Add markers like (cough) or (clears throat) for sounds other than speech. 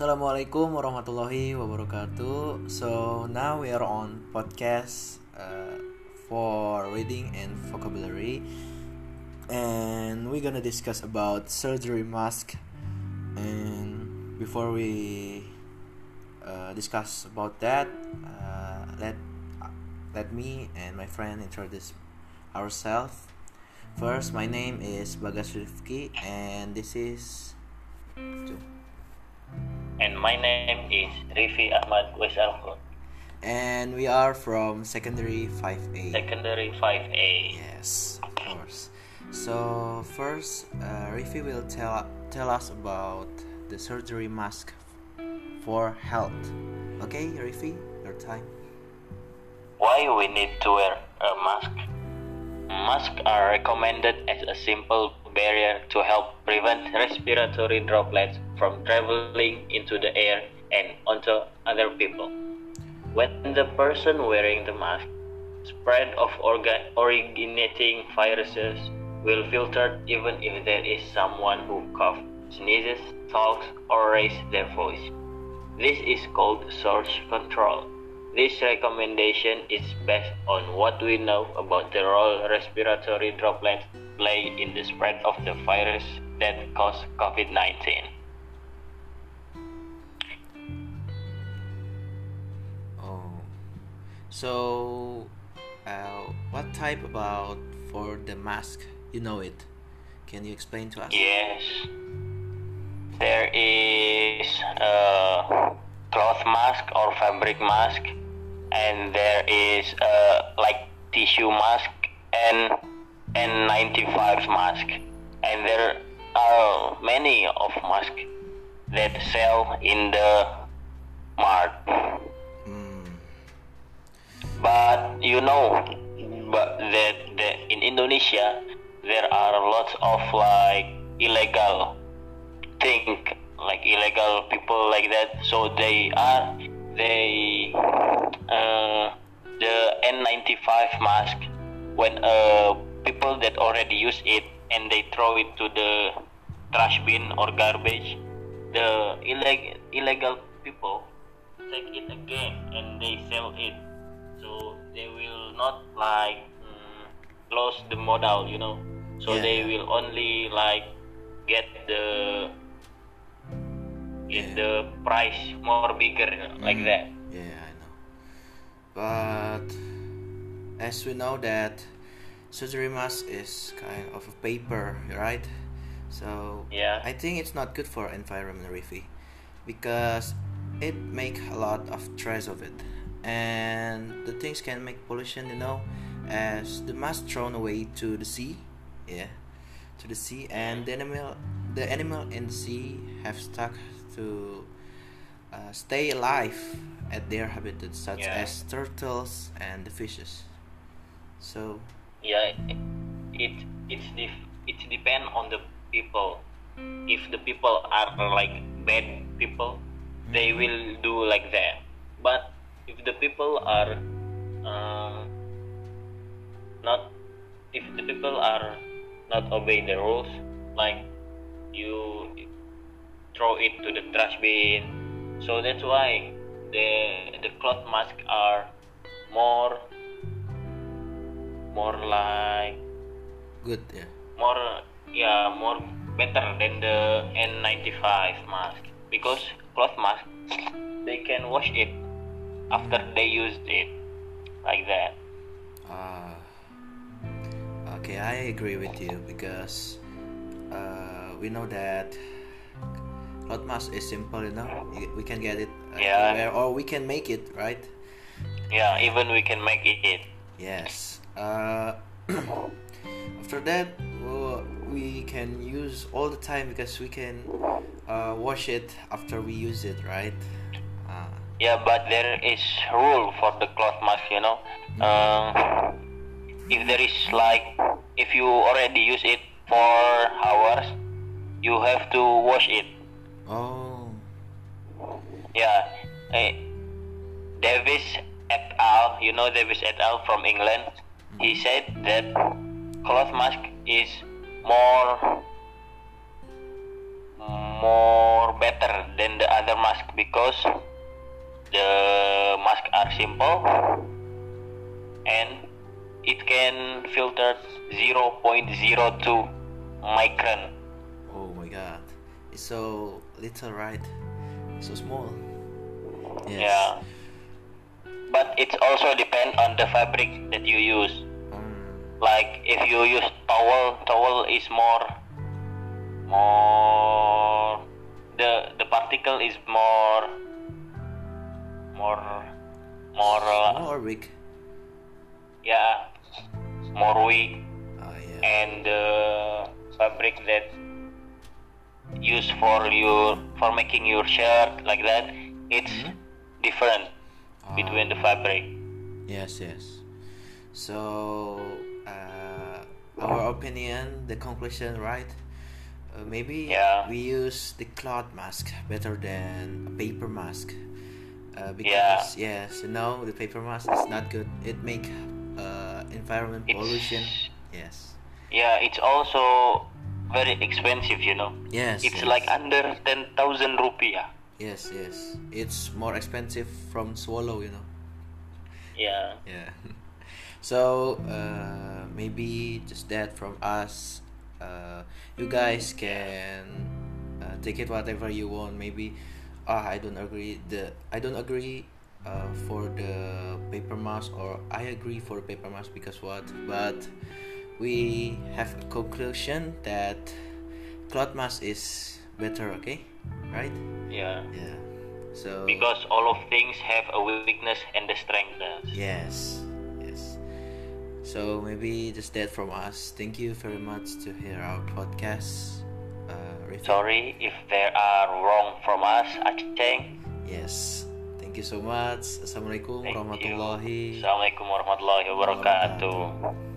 Assalamualaikum warahmatullahi wabarakatuh. So now we are on podcast uh, for reading and vocabulary, and we're gonna discuss about surgery mask. And before we uh, discuss about that, uh, let let me and my friend introduce ourselves. First, my name is Bagas Rifki, and this is. And my name is Rifi Ahmad Wesalkun, And we are from secondary 5A. secondary 5A. Yes, of course. So first, uh, Rifi will tell tell us about the surgery mask for health. Okay, Rifi, your time. Why we need to wear a mask? Masks are recommended as a simple barrier to help prevent respiratory droplets from traveling into the air and onto other people. When the person wearing the mask, spread of orga- originating viruses will filter even if there is someone who coughs, sneezes, talks, or raises their voice. This is called source control. This recommendation is based on what we know about the role respiratory droplets play in the spread of the virus that cause COVID-19. Oh, so uh, what type about for the mask? You know it. Can you explain to us? Yes, there is a cloth mask or fabric mask, and there is a like tissue mask and N95 mask, and there are many of masks that sell in the mart. But you know, but that, that in Indonesia there are lots of like illegal thing, like illegal people like that. So they are they uh, the N95 mask when uh, people that already use it and they throw it to the trash bin or garbage, the illeg- illegal people take it again and they sell it they will not like mm, lose the model you know so Yeah. they will only like get the get Yeah. the price more bigger like Mhm. that Yeah, I know. But as we know that surgery mask is kind of a paper, right? So yeah I think it's not good for environment, Rifi, because it make a lot of trace of it, and the things can make pollution. You know, as the mask thrown away to the sea, yeah, to the sea, and the animal, the animal in the sea have stuck to uh, stay alive at their habitats, such Yeah. as turtles and the fishes. So yeah it it's def- it's depend on the people if the people are like bad people they will do like that but if the people are uh, not if the people are not obey the rules like you throw it to the trash bin so that's why the the cloth mask are more more like good, yeah. more yeah more better than the N95 mask because cloth mask they can wash it after they used it like that Uh, okay, I agree with you because uh, we know that cloth mask is simple, you know. We can get it Yeah. anywhere, or we can make it, right? yeah even we can make it Yes. Uh, (clears throat) after that, uh, we can use all the time because we can uh, wash it after we use it, right? Yeah but there is rule for the cloth mask you know um, if there is like if you already use it for hours you have to wash it oh, Yeah, eh, Davis et al. You know Davis et al. from England. He said that cloth mask is more mm, more better than the other mask because the mask are simple and it can filter 0.02 micron Oh my god. It's so little, right? So small. Yes. yeah but it's also depend on the fabric that you use Um, like if you use towel towel is more more the the particle is more more more uh, big? yeah more weak Oh yeah. and the fabric that used for your for making your shirt like that it's Mhm. different between the fabric Yes, yes. So, uh, our opinion, the conclusion, right? Uh, maybe Yeah. we use the cloth mask better than a paper mask. Uh, Yeah. because yes, you know the paper mask is not good. It make uh, environment It's- pollution. Yes. yeah it's also very expensive you know Yes. it's yes. like under 10,000 rupiah Yes, yes. It's more expensive from swallow, you know. yeah Yeah. (laughs) So uh, maybe just that from us. Uh, you guys can uh, take it whatever you want. Maybe ah I don't agree the I don't agree uh, for the paper mask or I agree for paper mask because what? But we have a conclusion that cloth mask is better. Okay, right? yeah Yeah. So because all of things have a weakness and the strength Yes, yes. So maybe just that from us. Thank you very much to hear our podcast. Review. sorry if there are wrong from us Aceh Yes. Thank you so much. Assalamualaikum Thank you. warahmatullahi Assalamualaikum warahmatullahi wabarakatuh